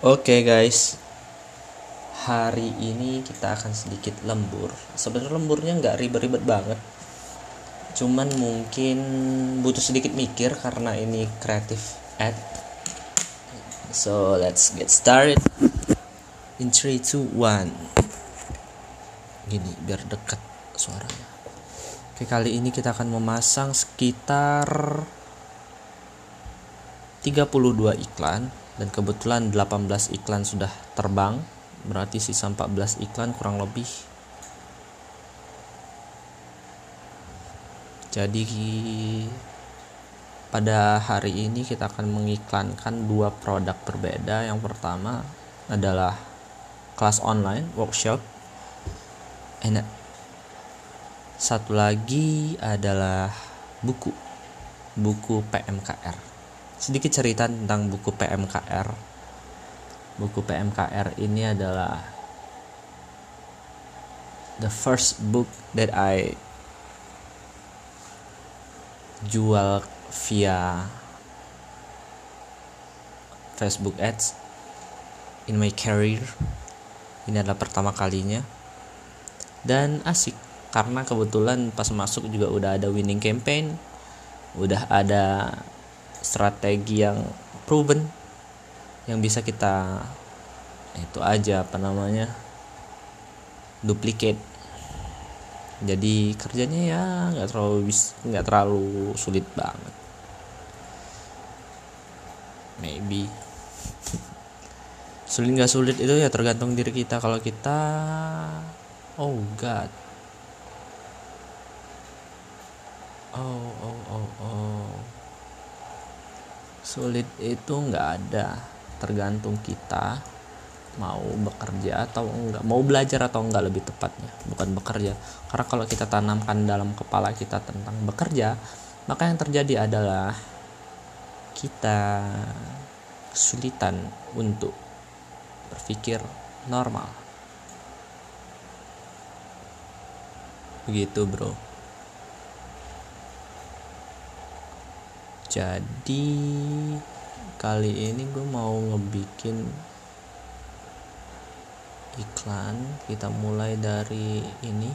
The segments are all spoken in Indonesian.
Oke guys, hari ini kita akan sedikit lembur. Sebenarnya lemburnya nggak ribet-ribet banget, cuman mungkin butuh sedikit mikir karena ini kreatif ad. So let's get started. In 3, 2, 1 Gini biar dekat suaranya. Oke kali ini kita akan memasang sekitar 32 iklan dan kebetulan 18 iklan sudah terbang berarti sisa 14 iklan kurang lebih. Jadi pada hari ini kita akan mengiklankan dua produk berbeda. Yang pertama adalah kelas online workshop. And satu lagi adalah buku buku PMKR sedikit cerita tentang buku PMKR. Buku PMKR ini adalah the first book that I jual via Facebook Ads in my career. Ini adalah pertama kalinya dan asik karena kebetulan pas masuk juga udah ada winning campaign, udah ada strategi yang proven yang bisa kita itu aja apa namanya duplicate. Jadi kerjanya ya nggak terlalu nggak terlalu sulit banget. Maybe. Sulit nggak sulit itu ya tergantung diri kita. Kalau kita oh god. Oh oh oh oh sulit itu nggak ada. Tergantung kita mau bekerja atau enggak mau belajar atau enggak lebih tepatnya bukan bekerja. Karena kalau kita tanamkan dalam kepala kita tentang bekerja maka yang terjadi adalah kita kesulitan untuk berpikir normal. Begitu bro jadi kali ini gue mau ngebikin iklan. Kita mulai dari ini.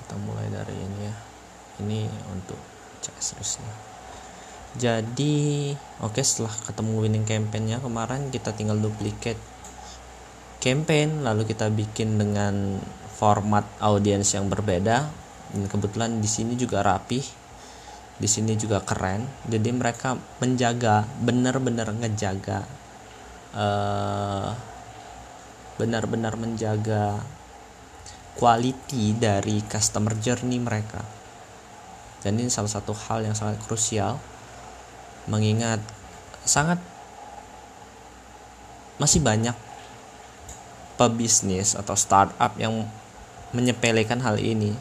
Kita mulai dari ini ya. Ini untuk CS terusnya jadi oke okay, setelah ketemu winning campaignnya kemarin kita tinggal duplicate campaign. Lalu kita bikin dengan format audiens yang berbeda dan kebetulan di sini juga rapih di sini juga keren. Jadi mereka menjaga benar-benar ngejaga uh, benar-benar menjaga quality dari customer journey mereka. Dan ini salah satu hal yang sangat krusial mengingat sangat masih banyak pebisnis atau startup yang menyepelekan hal ini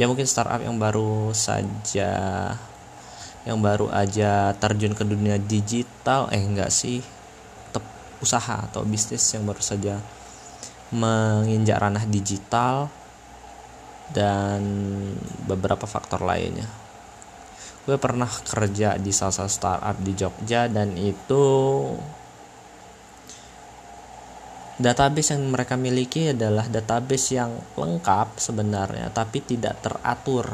ya mungkin startup yang baru saja yang baru aja terjun ke dunia digital eh enggak sih tetap usaha atau bisnis yang baru saja menginjak ranah digital dan beberapa faktor lainnya. Gue pernah kerja di salah satu startup di Jogja dan itu database yang mereka miliki adalah database yang lengkap sebenarnya tapi tidak teratur.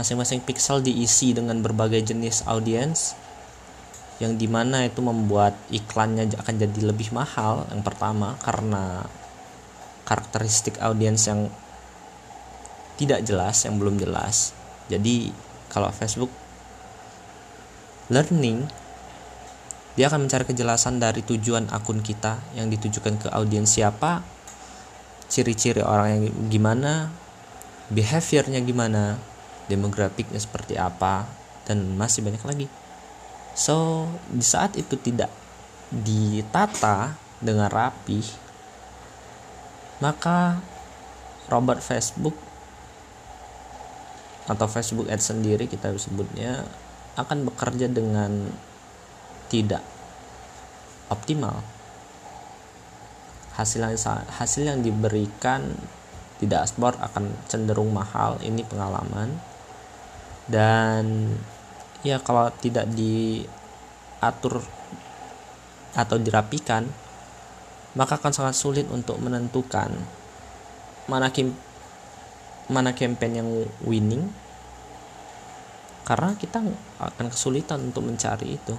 Masing-masing pixel diisi dengan berbagai jenis audiens yang di mana itu membuat iklannya akan jadi lebih mahal yang pertama karena karakteristik audiens yang tidak jelas yang belum jelas. Jadi kalau Facebook learning dia akan mencari kejelasan dari tujuan akun kita yang ditujukan ke audiens siapa, ciri-ciri orang yang gimana, behaviornya gimana, demografiknya seperti apa, dan masih banyak lagi. So, di saat itu tidak ditata dengan rapi, maka robot Facebook atau Facebook Ads sendiri kita sebutnya akan bekerja dengan tidak optimal. Hasil yang hasil yang diberikan di dashboard akan cenderung mahal ini pengalaman. Dan ya kalau tidak diatur atau dirapikan maka akan sangat sulit untuk menentukan mana kim mana campaign yang winning. Karena kita akan kesulitan untuk mencari itu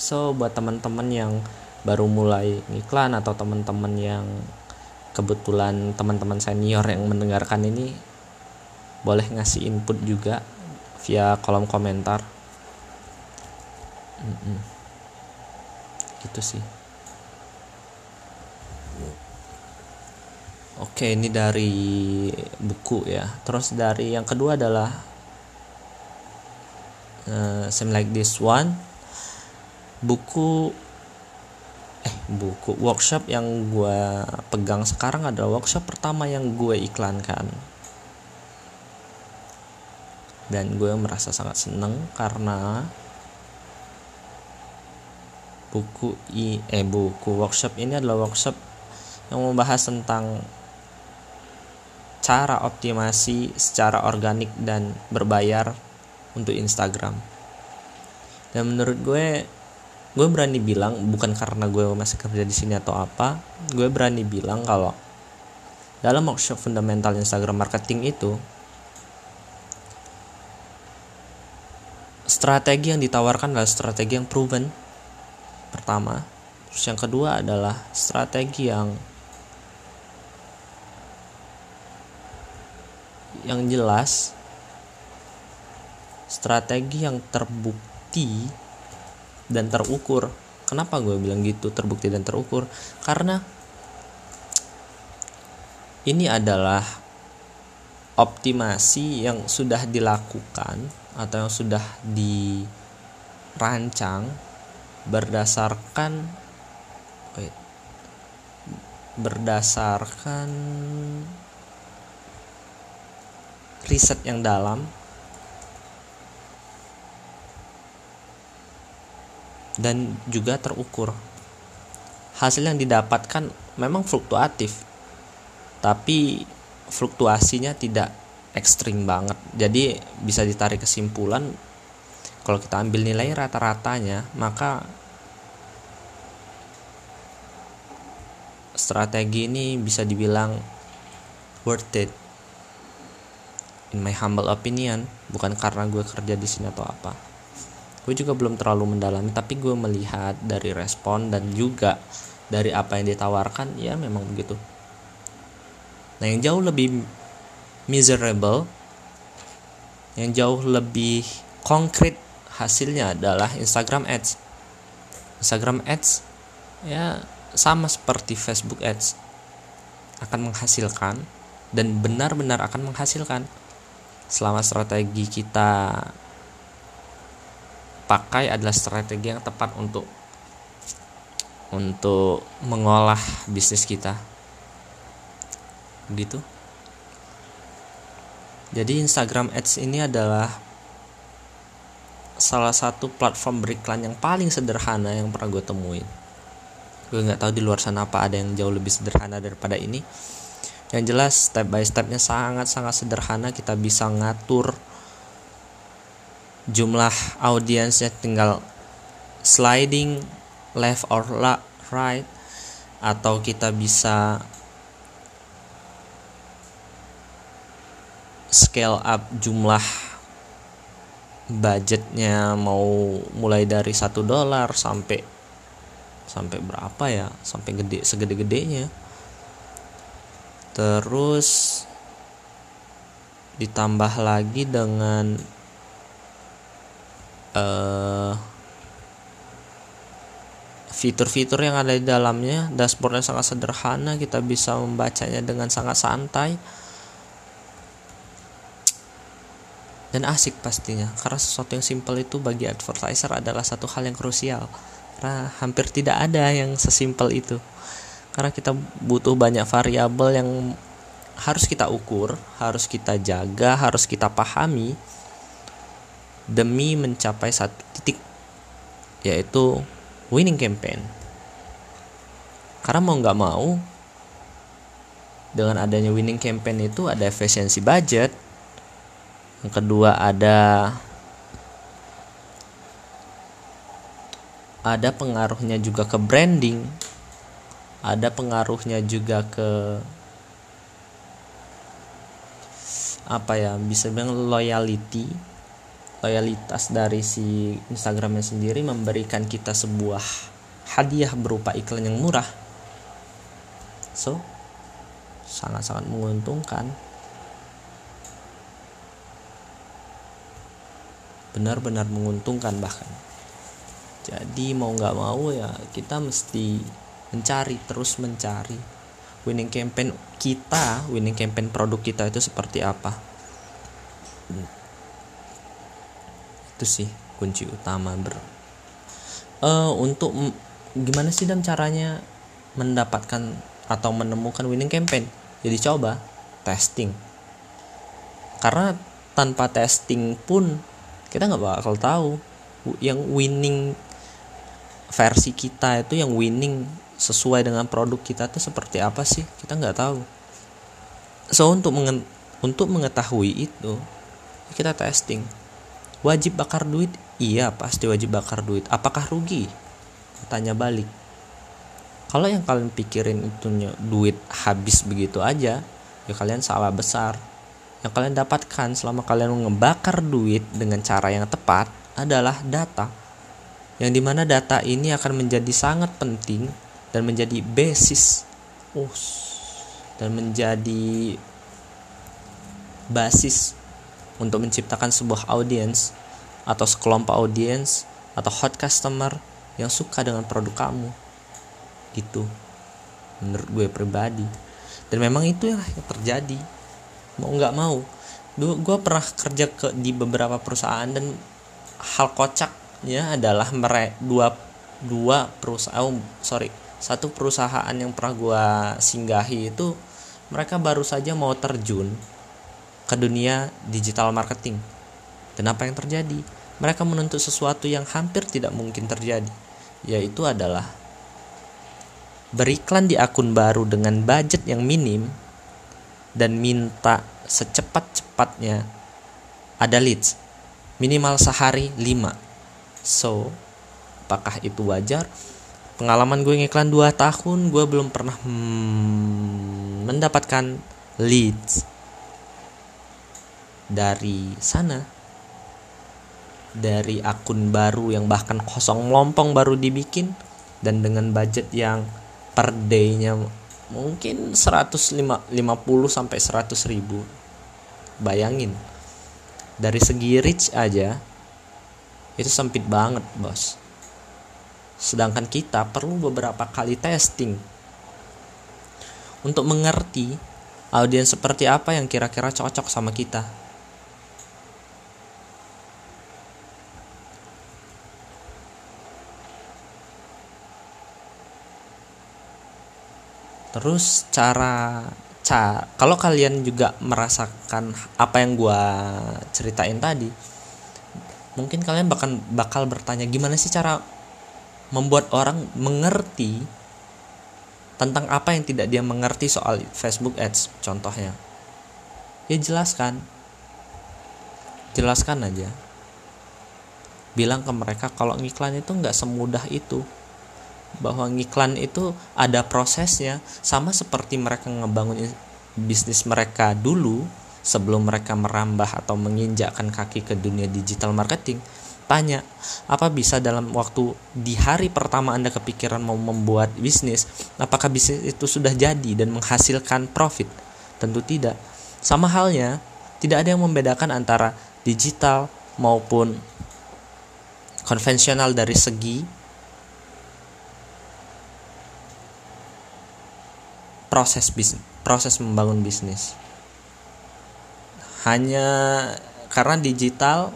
so buat teman-teman yang baru mulai iklan atau teman-teman yang kebetulan teman-teman senior yang mendengarkan ini boleh ngasih input juga via kolom komentar. Mm -mm. gitu sih. Oke ini dari buku ya. Terus dari yang kedua adalah uh, same like this one buku eh buku workshop yang gue pegang sekarang adalah workshop pertama yang gue iklankan. Dan gue merasa sangat seneng karena buku i eh buku workshop ini adalah workshop yang membahas tentang cara optimasi secara organik dan berbayar untuk Instagram. Dan menurut gue gue berani bilang bukan karena gue masih kerja di sini atau apa gue berani bilang kalau dalam workshop fundamental Instagram marketing itu strategi yang ditawarkan adalah strategi yang proven pertama. Terus yang kedua adalah strategi yang yang jelas strategi yang terbukti dan terukur. Kenapa gue bilang gitu? Terbukti dan terukur? Karena ini adalah optimasi yang sudah dilakukan atau yang sudah dirancang berdasarkan wait, berdasarkan riset yang dalam dan juga terukur. Hasil yang didapatkan memang fluktuatif tapi fluktuasinya tidak ekstrim banget. Jadi bisa ditarik kesimpulan kalau kita ambil nilai rata-ratanya maka strategi ini bisa dibilang worth it. In my humble opinion bukan karena gue kerja di sini atau apa gue juga belum terlalu mendalami tapi gue melihat dari respon dan juga dari apa yang ditawarkan ya memang begitu. Nah yang jauh lebih miserable yang jauh lebih konkret hasilnya adalah Instagram Ads. Instagram Ads ya sama seperti Facebook Ads. Akan menghasilkan dan benar-benar akan menghasilkan. Selama strategi kita pakai adalah strategi yang tepat untuk untuk mengolah bisnis kita gitu jadi Instagram Ads ini adalah salah satu platform beriklan yang paling sederhana yang pernah gue temuin. Gue nggak tahu di luar sana apa ada yang jauh lebih sederhana daripada ini. Yang jelas step by stepnya sangat-sangat sederhana. Kita bisa ngatur jumlah audiensnya tinggal sliding left or right atau kita bisa scale up jumlah budgetnya mau mulai dari satu dolar sampai sampai berapa ya sampai gede segede gedenya terus ditambah lagi dengan uh, fitur-fitur yang ada di dalamnya dashboardnya sangat sederhana kita bisa membacanya dengan sangat santai. Dan asik pastinya karena sesuatu yang simple itu bagi advertiser adalah satu hal yang krusial. Karena hampir tidak ada yang sesimpel itu. Karena kita butuh banyak variabel yang harus kita ukur harus kita jaga harus kita pahami demi mencapai satu titik yaitu winning campaign. Karena mau nggak mau dengan adanya winning campaign itu ada efisiensi budget yang kedua ada ada pengaruhnya juga ke branding ada pengaruhnya juga ke apa ya bisa bilang loyalty loyalitas dari si Instagramnya sendiri memberikan kita sebuah hadiah berupa iklan yang murah. So sangat-sangat menguntungkan. Benar-benar menguntungkan bahkan. Jadi mau nggak mau ya kita mesti mencari terus mencari winning campaign kita winning campaign produk kita itu seperti apa itu sih kunci utama ber uh, untuk gimana sih dan caranya mendapatkan atau menemukan winning campaign? Jadi coba testing. Karena tanpa testing pun kita nggak bakal tahu yang winning versi kita itu yang winning sesuai dengan produk kita itu seperti apa sih? Kita nggak tahu. So untuk mengen untuk mengetahui itu kita testing wajib bakar duit? Iya pasti wajib bakar duit. Apakah rugi? Tanya balik. Kalau yang kalian pikirin itu duit habis begitu aja ya kalian salah besar. Yang kalian dapatkan selama kalian ngebakar duit dengan cara yang tepat adalah data. Yang di mana data ini akan menjadi sangat penting dan menjadi basis. Dan menjadi basis untuk menciptakan sebuah audiens atau sekelompok audiens atau hot customer yang suka dengan produk kamu. Gitu. Menurut gue pribadi. Dan memang itu yang terjadi. Mau nggak mau. Gue pernah kerja ke di beberapa perusahaan dan hal kocaknya adalah mereka dua dua perusahaan oh, sorry satu perusahaan yang pernah gue singgahi itu mereka baru saja mau terjun ke dunia digital marketing. Dan apa yang terjadi? Mereka menuntut sesuatu yang hampir tidak mungkin terjadi yaitu adalah beriklan di akun baru dengan budget yang minim dan minta secepat-cepatnya ada leads minimal sehari 5 so apakah itu wajar? Pengalaman gue ngiklan 2 tahun gue belum pernah hmm, mendapatkan leads dari sana. Dari akun baru yang bahkan kosong melompong baru dibikin. Dan dengan budget yang per day-nya mungkin 150 sampai 100 ribu. Bayangin dari segi reach aja itu sempit banget bos. Sedangkan kita perlu beberapa kali testing. Untuk mengerti audiens seperti apa yang kira-kira cocok sama kita terus cara ca kalau kalian juga merasakan apa yang gue ceritain tadi mungkin kalian bakal bakal bertanya gimana sih cara membuat orang mengerti tentang apa yang tidak dia mengerti soal Facebook Ads contohnya? Ya jelaskan. Jelaskan aja. Bilang ke mereka kalau ngiklan itu nggak semudah itu bahwa ngiklan itu ada prosesnya sama seperti mereka ngebangun bisnis mereka dulu sebelum mereka merambah atau menginjakkan kaki ke dunia digital marketing tanya apa bisa dalam waktu di hari pertama anda kepikiran mau membuat bisnis apakah bisnis itu sudah jadi dan menghasilkan profit? Tentu tidak. Sama halnya tidak ada yang membedakan antara digital maupun konvensional dari segi proses bisnis proses membangun bisnis. Hanya karena digital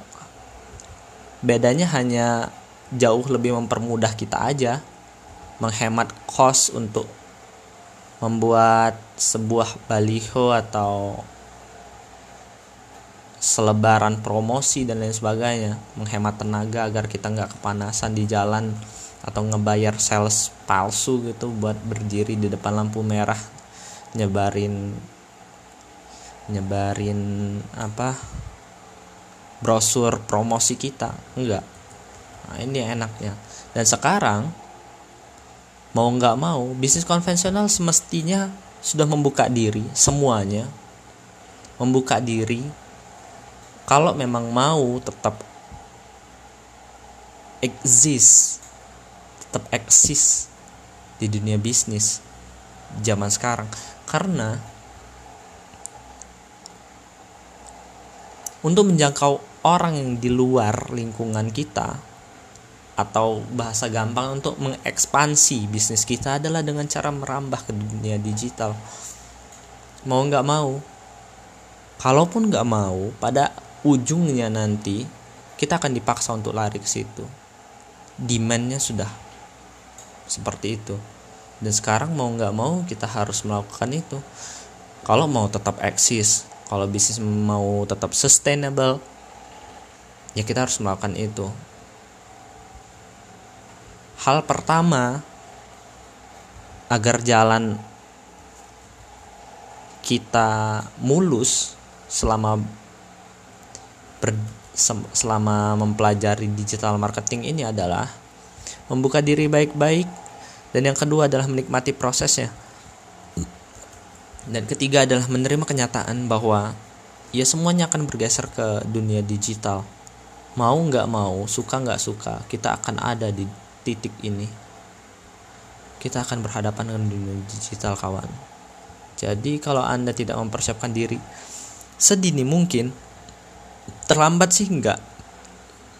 bedanya hanya jauh lebih mempermudah kita aja menghemat cost untuk membuat sebuah baliho atau selebaran promosi dan lain sebagainya menghemat tenaga agar kita nggak kepanasan di jalan atau ngebayar sales palsu gitu buat berdiri di depan lampu merah nyebarin nyebarin apa brosur promosi kita. Enggak nah, ini enaknya. Dan sekarang mau nggak mau bisnis konvensional semestinya sudah membuka diri semuanya. Membuka diri kalau memang mau tetap exist tetap eksis di dunia bisnis zaman sekarang. Karena untuk menjangkau orang yang di luar lingkungan kita atau bahasa gampang untuk mengekspansi bisnis kita adalah dengan cara merambah ke dunia digital. Mau nggak mau kalaupun nggak mau pada ujungnya nanti kita akan dipaksa untuk lari ke situ. Demandnya sudah seperti itu. Dan sekarang mau nggak mau kita harus melakukan itu. Kalau mau tetap eksis kalau bisnis mau tetap sustainable ya kita harus melakukan itu. Hal pertama agar jalan kita mulus selama ber, selama mempelajari digital marketing ini adalah membuka diri baik-baik dan yang kedua adalah menikmati prosesnya. Dan ketiga adalah menerima kenyataan bahwa ya semuanya akan bergeser ke dunia digital. Mau nggak mau, suka nggak suka, kita akan ada di titik ini. Kita akan berhadapan dengan dunia digital kawan. Jadi kalau Anda tidak mempersiapkan diri sedini mungkin, terlambat sih enggak.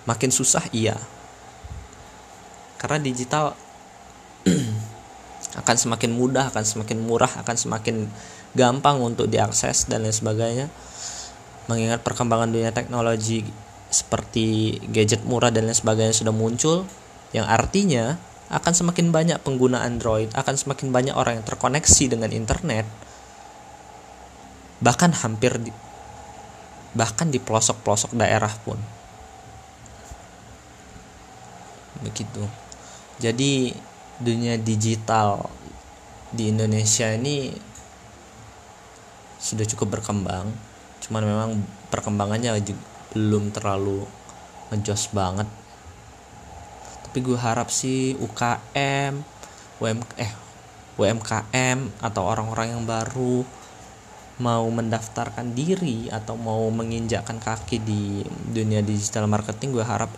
Makin susah iya. Karena digital akan semakin mudah, akan semakin murah, akan semakin gampang untuk diakses dan lain sebagainya. Mengingat perkembangan dunia teknologi seperti gadget murah dan lain sebagainya sudah muncul, yang artinya akan semakin banyak pengguna Android, akan semakin banyak orang yang terkoneksi dengan internet. Bahkan hampir bahkan di pelosok-pelosok daerah pun. Begitu. Jadi dunia digital di Indonesia ini sudah cukup berkembang cuman memang perkembangannya belum terlalu ngejos banget tapi gue harap sih UKM UM eh UMKM atau orang-orang yang baru mau mendaftarkan diri atau mau menginjakkan kaki di dunia digital marketing gue harap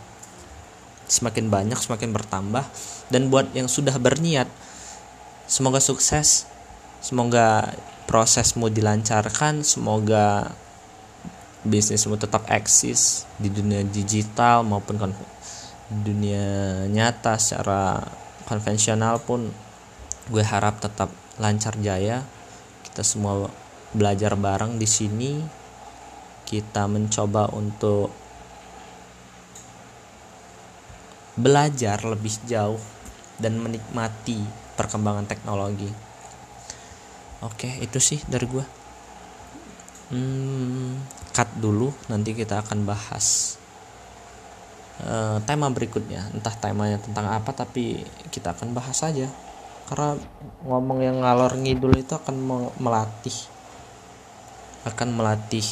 semakin banyak semakin bertambah. Dan buat yang sudah berniat semoga sukses semoga prosesmu dilancarkan semoga bisnismu tetap eksis di dunia digital maupun kon dunia nyata secara konvensional pun gue harap tetap lancar jaya. Kita semua belajar bareng di sini kita mencoba untuk belajar lebih jauh dan menikmati perkembangan teknologi. Oke, itu sih dari gue. Hmm, cut dulu, nanti kita akan bahas uh, tema berikutnya. Entah temanya tentang apa, tapi kita akan bahas saja. Karena ngomong yang ngalor ngidul itu akan melatih, akan melatih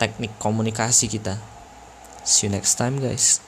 teknik komunikasi kita. See you next time, guys.